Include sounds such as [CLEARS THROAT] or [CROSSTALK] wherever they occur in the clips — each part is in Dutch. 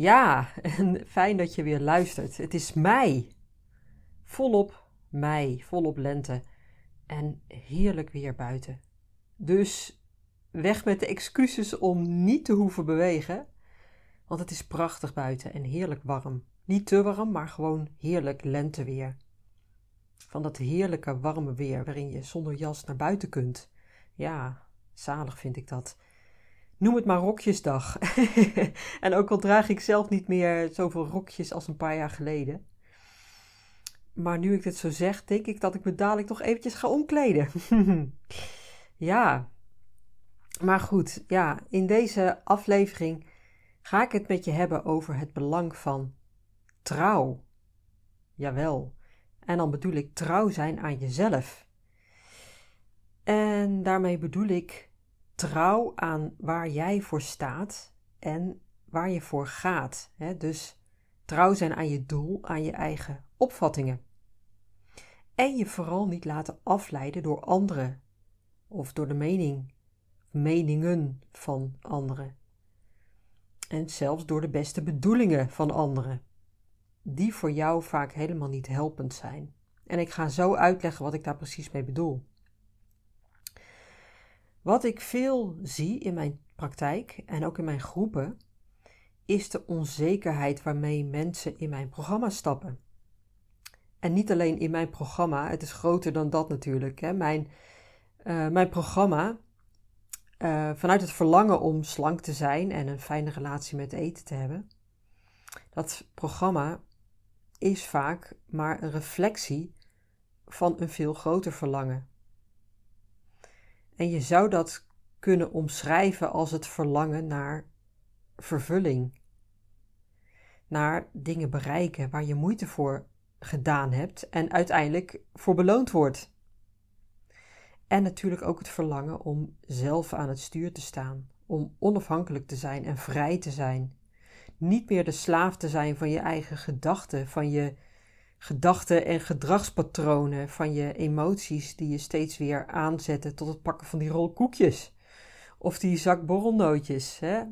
Ja, [LAUGHS] en fijn dat je weer luistert. Het is mei. Volop mei, volop lente. En heerlijk weer buiten. Dus weg met de excuses om niet te hoeven bewegen. Want het is prachtig buiten en heerlijk warm. Niet te warm, maar gewoon heerlijk lenteweer. Van dat heerlijke warme weer waarin je zonder jas naar buiten kunt. Ja, zalig vind ik dat. Noem het maar rokjesdag. [LAUGHS] en ook al draag ik zelf niet meer zoveel rokjes als een paar jaar geleden. Maar nu ik dit zo zeg, denk ik dat ik me dadelijk toch eventjes ga omkleden. [LAUGHS] ja. Maar goed, ja, in deze aflevering ga ik het met je hebben over het belang van trouw. Jawel. En dan bedoel ik trouw zijn aan jezelf. En daarmee bedoel ik trouw aan waar jij voor staat en waar je voor gaat. Hè? Dus trouw zijn aan je doel, aan je eigen opvattingen. En je vooral niet laten afleiden door anderen of door de mening, meningen van anderen. En zelfs door de beste bedoelingen van anderen, die voor jou vaak helemaal niet helpend zijn. En ik ga zo uitleggen wat ik daar precies mee bedoel. Wat ik veel zie in mijn praktijk en ook in mijn groepen, is de onzekerheid waarmee mensen in mijn programma stappen. En niet alleen in mijn programma, het is groter dan dat natuurlijk. Hè. Mijn, uh, mijn programma, uh, vanuit het verlangen om slank te zijn en een fijne relatie met eten te hebben, dat programma is vaak maar een reflectie van een veel groter verlangen. En je zou dat kunnen omschrijven als het verlangen naar vervulling. Naar dingen bereiken waar je moeite voor gedaan hebt en uiteindelijk voor beloond wordt. En natuurlijk ook het verlangen om zelf aan het stuur te staan, om onafhankelijk te zijn en vrij te zijn. Niet meer de slaaf te zijn van je eigen gedachten, van je gedachten en gedragspatronen van je emoties die je steeds weer aanzetten tot het pakken van die rol koekjes of die zak borrelnootjes, hè,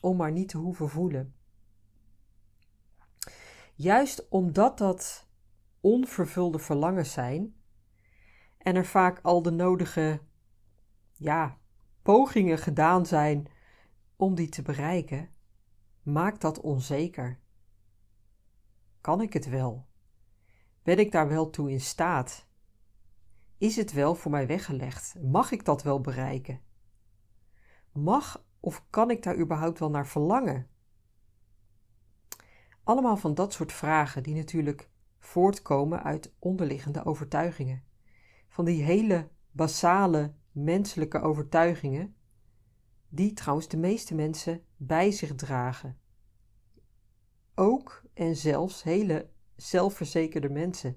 om maar niet te hoeven voelen. Juist omdat dat onvervulde verlangens zijn en er vaak al de nodige ja, pogingen gedaan zijn om die te bereiken, maakt dat onzeker. Kan ik het wel? Ben ik daar wel toe in staat? Is het wel voor mij weggelegd? Mag ik dat wel bereiken? Mag of kan ik daar überhaupt wel naar verlangen? Allemaal van dat soort vragen die natuurlijk voortkomen uit onderliggende overtuigingen. Van die hele basale menselijke overtuigingen, die trouwens de meeste mensen bij zich dragen. Ook en zelfs hele zelfverzekerde mensen.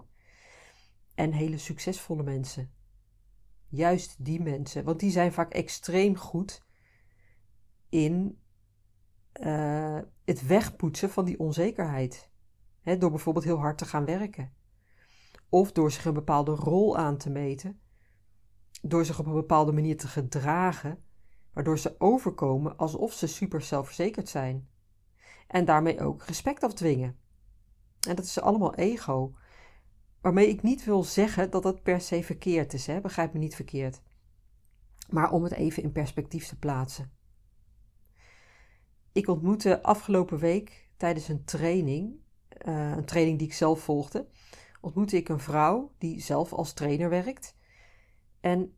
En hele succesvolle mensen. Juist die mensen, want die zijn vaak extreem goed in uh, het wegpoetsen van die onzekerheid. door bijvoorbeeld heel hard te gaan werken. Of door zich een bepaalde rol aan te meten. Door zich op een bepaalde manier te gedragen, waardoor ze overkomen alsof ze super zelfverzekerd zijn. En daarmee ook respect afdwingen. En dat is allemaal ego. Waarmee ik niet wil zeggen dat dat per se verkeerd is, hè? begrijp me niet verkeerd. Maar om het even in perspectief te plaatsen. Ik ontmoette afgelopen week tijdens een training, uh, een training die ik zelf volgde, ontmoette ik een vrouw die zelf als trainer werkt en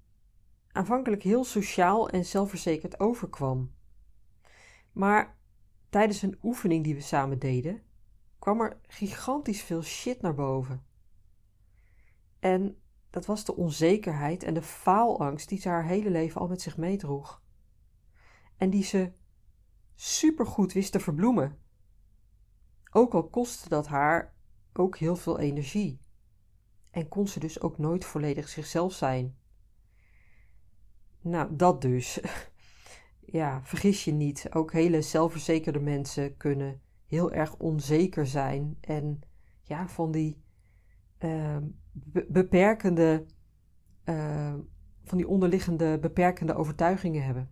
aanvankelijk heel sociaal en zelfverzekerd overkwam. Maar tijdens een oefening die we samen deden, kwam er gigantisch veel shit naar boven. En dat was de onzekerheid en de faalangst die ze haar hele leven al met zich meedroeg. En die ze supergoed wist te verbloemen. Ook al kostte dat haar ook heel veel energie. En kon ze dus ook nooit volledig zichzelf zijn. Nou, dat dus. [LAUGHS] ja, vergis je niet. Ook hele zelfverzekerde mensen kunnen heel erg onzeker zijn en ja, van die uh, beperkende, uh, van die onderliggende beperkende overtuigingen hebben.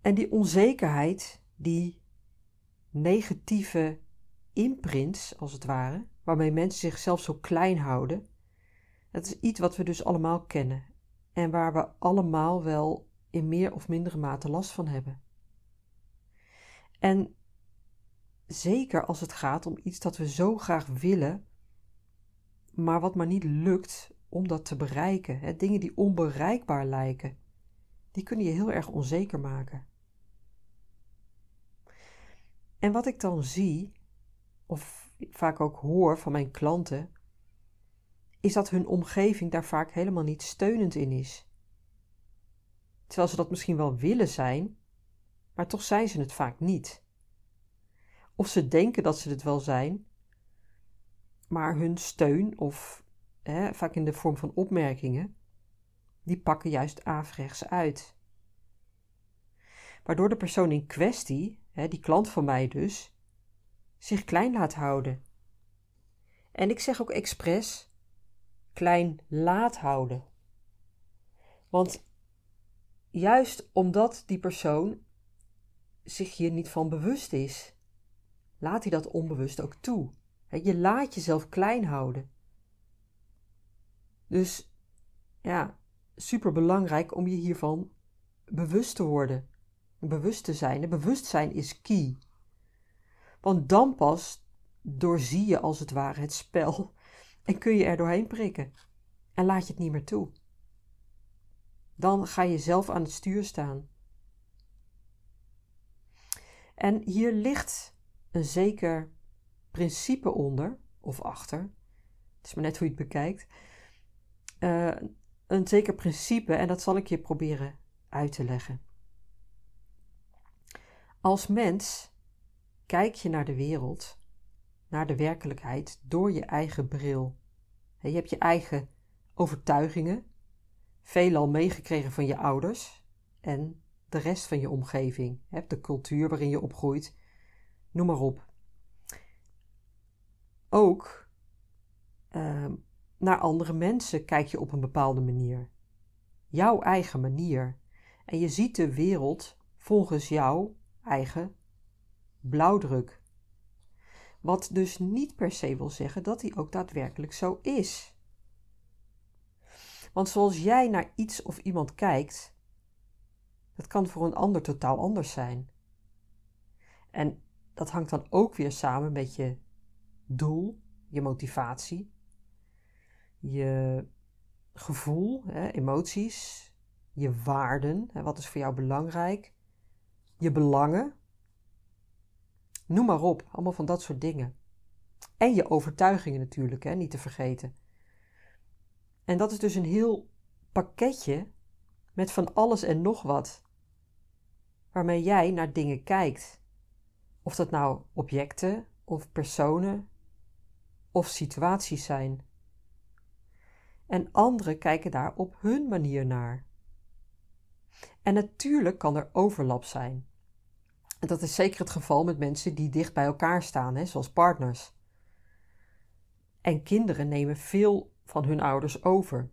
En die onzekerheid, die negatieve imprints, als het ware, waarmee mensen zichzelf zo klein houden, dat is iets wat we dus allemaal kennen en waar we allemaal wel in meer of mindere mate last van hebben. En zeker als het gaat om iets dat we zo graag willen, maar wat maar niet lukt om dat te bereiken, hè, dingen die onbereikbaar lijken, die kunnen je heel erg onzeker maken. En wat ik dan zie, of vaak ook hoor van mijn klanten, is dat hun omgeving daar vaak helemaal niet steunend in is. Terwijl ze dat misschien wel willen zijn, maar toch zijn ze het vaak niet. Of ze denken dat ze het wel zijn, maar hun steun, of hè, vaak in de vorm van opmerkingen, die pakken juist averechts uit. Waardoor de persoon in kwestie, hè, die klant van mij dus, zich klein laat houden. En ik zeg ook expres klein laat houden. Want juist omdat die persoon zich hier niet van bewust is, laat hij dat onbewust ook toe. Je laat jezelf klein houden. Dus ja, super belangrijk om je hiervan bewust te worden. Bewust te zijn. bewustzijn is key. Want dan pas doorzie je als het ware het spel [LAUGHS] en kun je er doorheen prikken. En laat je het niet meer toe. Dan ga je zelf aan het stuur staan. En hier ligt een zeker principe onder, of achter. Het is maar net hoe je het bekijkt. Uh, een zeker principe, en dat zal ik je proberen uit te leggen. Als mens kijk je naar de wereld, naar de werkelijkheid, door je eigen bril. Je hebt je eigen overtuigingen, veelal meegekregen van je ouders en de rest van je omgeving, de cultuur waarin je opgroeit, noem maar op. Ook ehm, naar andere mensen kijk je op een bepaalde manier. Jouw eigen manier. En je ziet de wereld volgens jouw eigen blauwdruk. Wat dus niet per se wil zeggen dat die ook daadwerkelijk zo is. Want zoals jij naar iets of iemand kijkt, dat kan voor een ander totaal anders zijn. En dat hangt dan ook weer samen met je doel, je motivatie, je gevoel, hè, emoties, je waarden, hè, wat is voor jou belangrijk, je belangen. Noem maar op, allemaal van dat soort dingen. En je overtuigingen natuurlijk, hè, niet te vergeten. En dat is dus een heel pakketje met van alles en nog wat, waarmee jij naar dingen kijkt. Of dat nou objecten of personen of situaties zijn. En anderen kijken daar op hun manier naar. En natuurlijk kan er overlap zijn. En dat is zeker het geval met mensen die dicht bij elkaar staan, hè, zoals partners. En kinderen nemen veel van hun ouders over.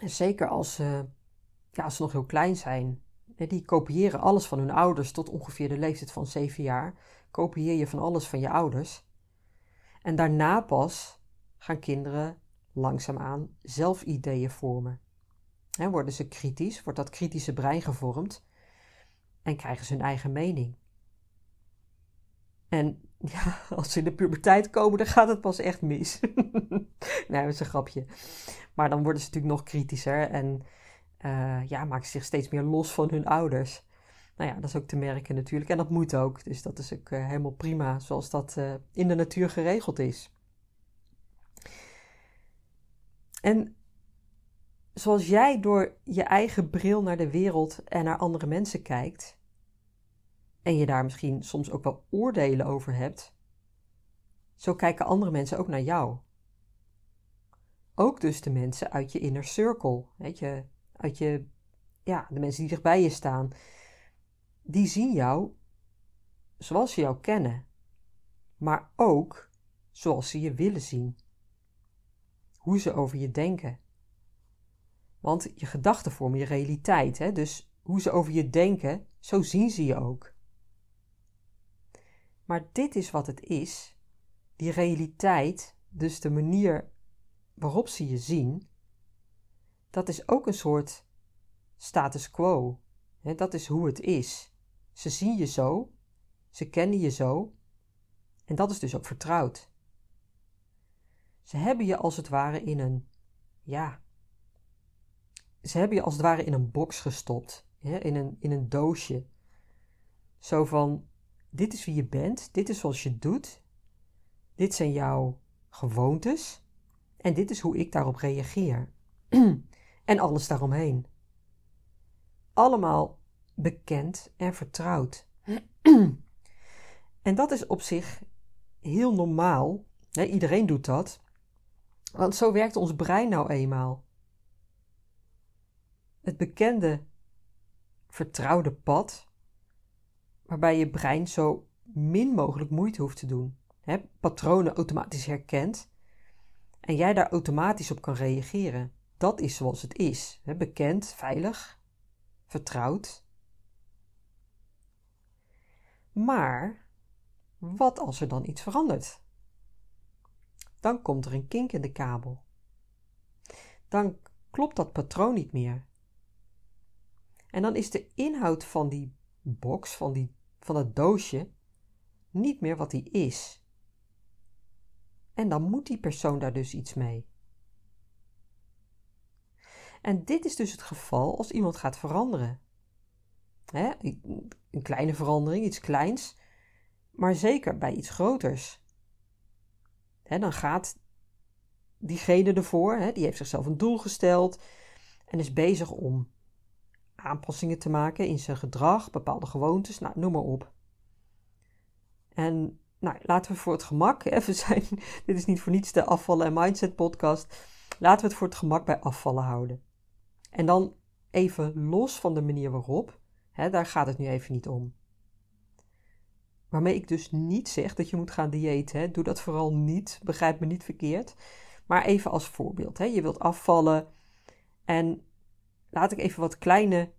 En zeker als ze, ja, als ze nog heel klein zijn. Die kopiëren alles van hun ouders tot ongeveer de leeftijd van zeven jaar. Kopieer je van alles van je ouders. En daarna pas gaan kinderen langzaamaan zelf ideeën vormen. worden ze kritisch, wordt dat kritische brein gevormd en krijgen ze hun eigen mening. En [LAUGHS] ja, als ze in de puberteit komen, dan gaat het pas echt mis. [LAUGHS] nee, dat is een grapje. Maar dan worden ze natuurlijk nog kritischer en uh, ja, maken zich steeds meer los van hun ouders. Nou ja, dat is ook te merken natuurlijk. En dat moet ook. Dus dat is ook uh, helemaal prima, zoals dat uh, in de natuur geregeld is. En zoals jij door je eigen bril naar de wereld en naar andere mensen kijkt, en je daar misschien soms ook wel oordelen over hebt, zo kijken andere mensen ook naar jou. Ook dus de mensen uit je inner circle, weet je, uit je, ja, de mensen die dichtbij je staan, die zien jou zoals ze jou kennen, maar ook zoals ze je willen zien. Hoe ze over je denken. Want je gedachten vormen je realiteit, hè? dus hoe ze over je denken, zo zien ze je ook. Maar dit is wat het is. Die realiteit, dus de manier waarop ze je zien, dat is ook een soort status quo. Dat is hoe het is. Ze zien je zo, ze kennen je zo, en dat is dus ook vertrouwd. Ze hebben je als het ware in een, ja, ze hebben je als het ware in een box gestopt, in, een, in een doosje. Zo van, dit is wie je bent, dit is zoals je doet, dit zijn jouw gewoontes en dit is hoe ik daarop reageer. [CLEARS THROAT] en alles daaromheen. Allemaal bekend en vertrouwd. en dat is op zich heel normaal. iedereen doet dat. Want zo werkt ons brein nou eenmaal. Het bekende, vertrouwde pad waarbij je brein zo min mogelijk moeite hoeft te doen. Patronen automatisch herkent en jij daar automatisch op kan reageren. Dat is zoals het is. Hè, bekend, veilig, vertrouwd. Maar wat als er dan iets verandert? Dan komt er een kink in de kabel. Dan klopt dat patroon niet meer. En dan is de inhoud van die box, van die van het doosje niet meer wat hij is. En dan moet die persoon daar dus iets mee. En dit is dus het geval als iemand gaat veranderen. een kleine verandering, iets kleins, maar zeker bij iets groters. dan gaat diegene ervoor, die heeft zichzelf een doel gesteld en is bezig om aanpassingen te maken in zijn gedrag, bepaalde gewoontes, nou, noem maar op. En nou, laten we voor het gemak, even zijn, [LAUGHS] dit is niet voor niets de afvallen en mindset podcast, laten we het voor het gemak bij afvallen houden. En dan even los van de manier waarop, hè, daar gaat het nu even niet om. Waarmee ik dus niet zeg dat je moet gaan diëten. Doe dat vooral niet. Begrijp me niet verkeerd. Maar even als voorbeeld. Hè. Je wilt afvallen. En laat ik even wat kleine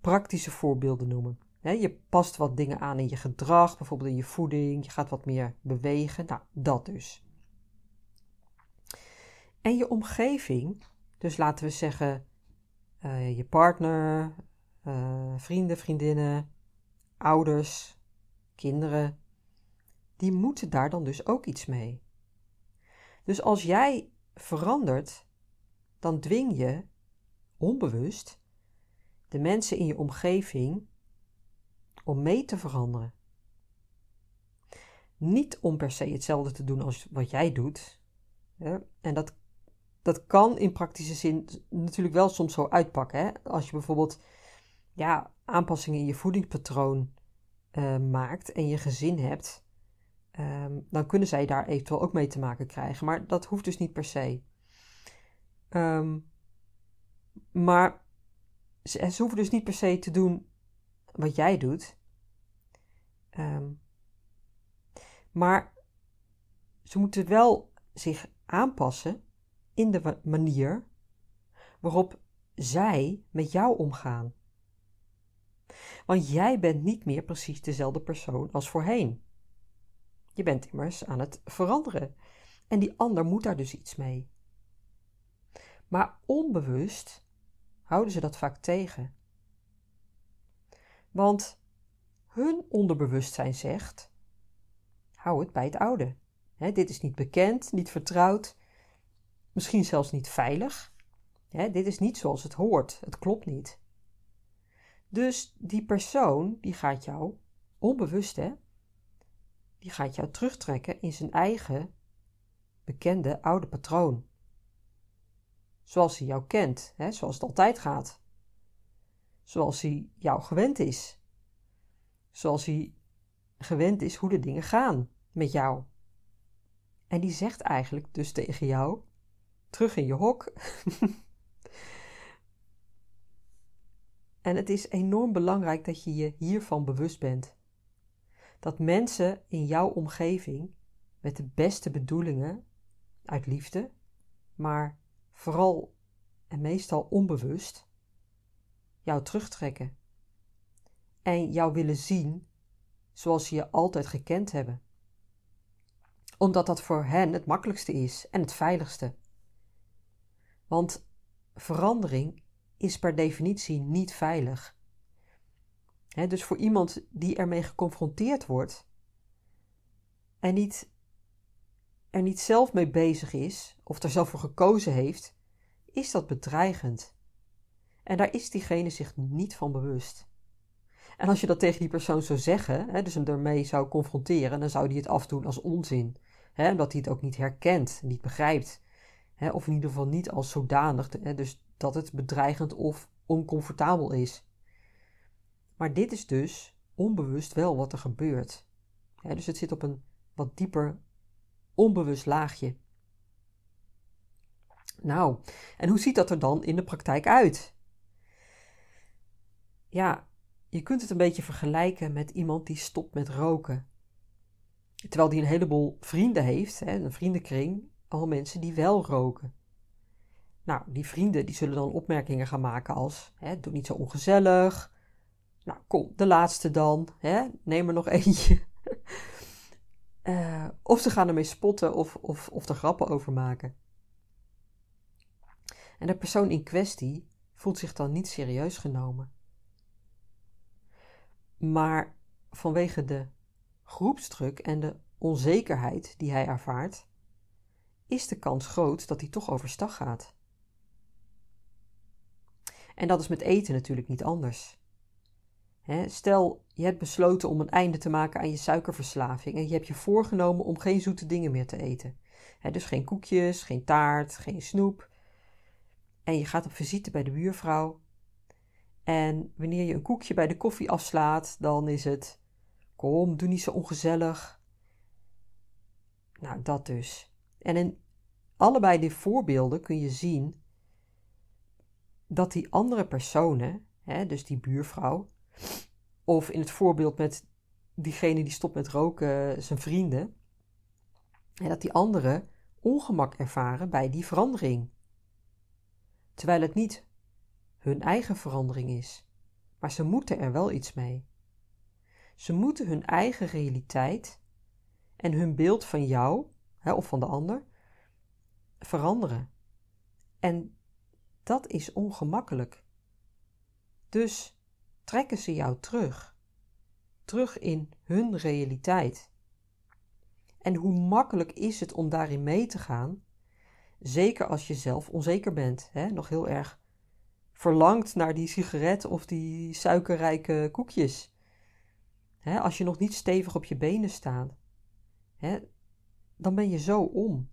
praktische voorbeelden noemen. je past wat dingen aan in je gedrag, bijvoorbeeld in je voeding, je gaat wat meer bewegen. Nou, dat dus. En je omgeving, dus laten we zeggen uh, je partner, uh, vrienden, vriendinnen, ouders, kinderen, die moeten daar dan dus ook iets mee. Dus als jij verandert, dan dwing je onbewust de mensen in je omgeving om mee te veranderen. Niet om per se hetzelfde te doen als wat jij doet. En dat, dat kan in praktische zin natuurlijk wel soms zo uitpakken. Hè? Als je bijvoorbeeld ja, aanpassingen in je voedingspatroon uh, maakt en je gezin hebt, um, dan kunnen zij daar eventueel ook mee te maken krijgen. Maar dat hoeft dus niet per se. Um, maar ze, ze, hoeven dus niet per se te doen wat jij doet. Um, maar ze moeten wel zich aanpassen in de manier waarop zij met jou omgaan. Want jij bent niet meer precies dezelfde persoon als voorheen. Je bent immers aan het veranderen. En die ander moet daar dus iets mee. Maar onbewust houden ze dat vaak tegen. Want hun onderbewustzijn zegt: hou het bij het oude. dit is niet bekend, niet vertrouwd, misschien zelfs niet veilig. dit is niet zoals het hoort, het klopt niet. Dus die persoon die gaat jou onbewust, hè, die gaat jou terugtrekken in zijn eigen bekende oude patroon zoals hij jou kent, hè, zoals het altijd gaat. Zoals hij jou gewend is. Zoals hij gewend is hoe de dingen gaan met jou. En die zegt eigenlijk dus tegen jou: terug in je hok. en het is enorm belangrijk dat je je hiervan bewust bent. Dat mensen in jouw omgeving met de beste bedoelingen, uit liefde, maar vooral en meestal onbewust, jou terugtrekken. En jou willen zien zoals ze je altijd gekend hebben. Omdat dat voor hen het makkelijkste is en het veiligste. Want verandering is per definitie niet veilig. dus voor iemand die ermee geconfronteerd wordt en niet, er niet zelf mee bezig is of er zelf voor gekozen heeft, is dat bedreigend. En daar is diegene zich niet van bewust. En als je dat tegen die persoon zou zeggen, hè, dus hem ermee zou confronteren, dan zou hij het afdoen als onzin. Hè, omdat hij het ook niet herkent, niet begrijpt. Hè, of in ieder geval niet als zodanig, hè, dus dat het bedreigend of oncomfortabel is. Maar dit is dus onbewust wel wat er gebeurt. Dus het zit op een wat dieper onbewust laagje. Nou, en hoe ziet dat er dan in de praktijk uit? Ja, je kunt het een beetje vergelijken met iemand die stopt met roken. Terwijl die een heleboel vrienden heeft, hè, een vriendenkring, al mensen die wel roken. Nou, die vrienden die zullen dan opmerkingen gaan maken als: hè, doe niet zo ongezellig. Nou, kom, de laatste dan. Hè, neem er nog [LAUGHS] eentje. uh, of ze gaan ermee spotten of, of, of er grappen over maken. En de persoon in kwestie voelt zich dan niet serieus genomen. Maar vanwege de groepsdruk en de onzekerheid die hij ervaart, is de kans groot dat hij toch overstag gaat. En dat is met eten natuurlijk niet anders. stel, je hebt besloten om een einde te maken aan je suikerverslaving en je hebt je voorgenomen om geen zoete dingen meer te eten. dus geen koekjes, geen taart, geen snoep. En je gaat op visite bij de buurvrouw en wanneer je een koekje bij de koffie afslaat, dan is het: kom, doe niet zo ongezellig. Nou, dat dus. En in allebei die voorbeelden kun je zien dat die andere personen, hè, dus die buurvrouw, of in het voorbeeld met diegene die stopt met roken, zijn vrienden, hè, dat die anderen ongemak ervaren bij die verandering. Terwijl het niet hun eigen verandering is. Maar ze moeten er wel iets mee. Ze moeten hun eigen realiteit en hun beeld van jou hè, of van de ander veranderen. En dat is ongemakkelijk. Dus trekken ze jou terug. Terug in hun realiteit. En hoe makkelijk is het om daarin mee te gaan? Zeker als je zelf onzeker bent, hè? nog heel erg verlangt naar die sigaret of die suikerrijke koekjes. als je nog niet stevig op je benen staat, dan ben je zo om.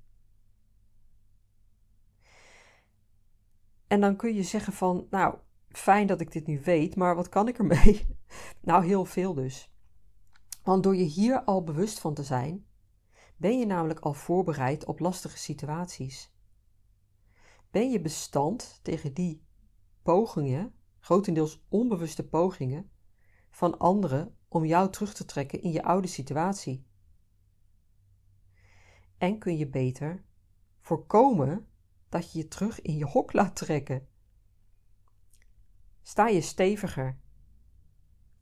En dan kun je zeggen van, nou, fijn dat ik dit nu weet, maar wat kan ik ermee? [LAUGHS] nou, heel veel dus. Want door je hier al bewust van te zijn, ben je namelijk al voorbereid op lastige situaties. Ben je bestand tegen die pogingen, grotendeels onbewuste pogingen, van anderen om jou terug te trekken in je oude situatie. En kun je beter voorkomen dat je je terug in je hok laat trekken. Sta je steviger,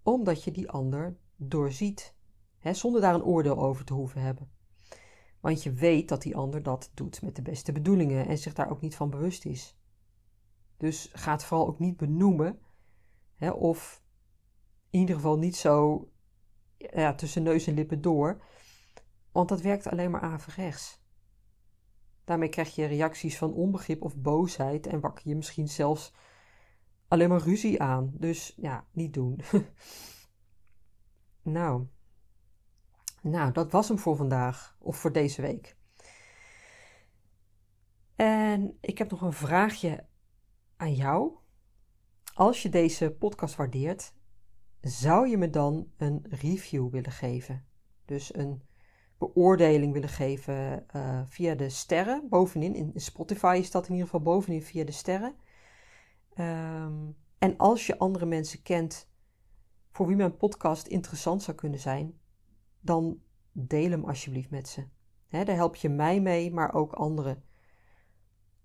omdat je die ander doorziet, hè, zonder daar een oordeel over te hoeven hebben. Want je weet dat die ander dat doet met de beste bedoelingen en zich daar ook niet van bewust is. Dus ga het vooral ook niet benoemen. Hè, of in ieder geval niet zo ja, tussen neus en lippen door. Want dat werkt alleen maar averechts. Daarmee krijg je reacties van onbegrip of boosheid en wakker je misschien zelfs alleen maar ruzie aan. Dus ja, niet doen. [LAUGHS] nou. Nou, dat was hem voor vandaag of voor deze week. En ik heb nog een vraagje aan jou. Als je deze podcast waardeert, zou je me dan een review willen geven? Dus een beoordeling willen geven uh, via de sterren bovenin. In Spotify is dat in ieder geval bovenin via de sterren. Um, en als je andere mensen kent voor wie mijn podcast interessant zou kunnen zijn, dan deel hem alsjeblieft met ze. Daar help je mij mee, maar ook anderen.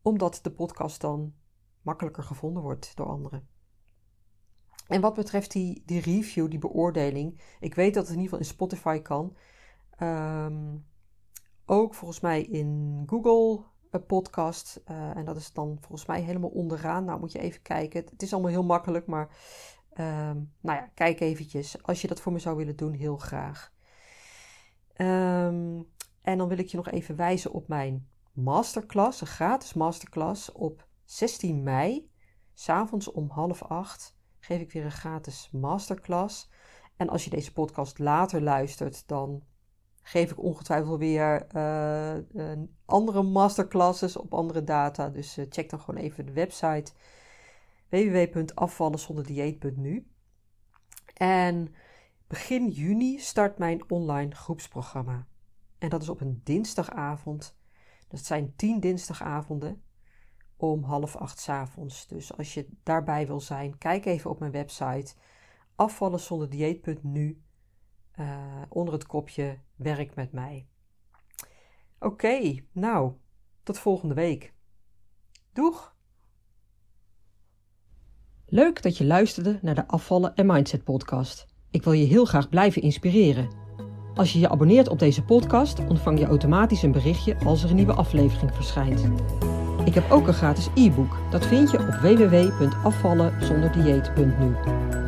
Omdat de podcast dan makkelijker gevonden wordt door anderen. En wat betreft die, die review, die beoordeling, ik weet dat het in ieder geval in Spotify kan. Ehm, ook volgens mij in Google een podcast. Uh, en dat is dan volgens mij helemaal onderaan. Nou moet je even kijken. Het is allemaal heel makkelijk, maar um, nou ja, kijk eventjes. Als je dat voor me zou willen doen, heel graag. Um, en dan wil ik je nog even wijzen op mijn masterclass, een gratis masterclass op 16 mei. S'avonds om half acht geef ik weer een gratis masterclass. En als je deze podcast later luistert, dan geef ik ongetwijfeld weer uh, andere masterclasses op andere data. Dus uh, check dan gewoon even de website www.afvallenzonderdieet.nu. En begin juni start mijn online groepsprogramma. En dat is op een dinsdagavond. Dat zijn tien dinsdagavonden om half acht avonds. Dus als je daarbij wil zijn, kijk even op mijn website afvallenzonderdieet.nu uh, onder het kopje werk met mij. Oké, nou, tot volgende week. Doeg! Leuk dat je luisterde naar de Afvallen en Mindset podcast. Ik wil je heel graag blijven inspireren. Als je je abonneert op deze podcast, ontvang je automatisch een berichtje als er een nieuwe aflevering verschijnt. Ik heb ook een gratis e-book. Dat vind je op www.afvallenzonderdieet.nu.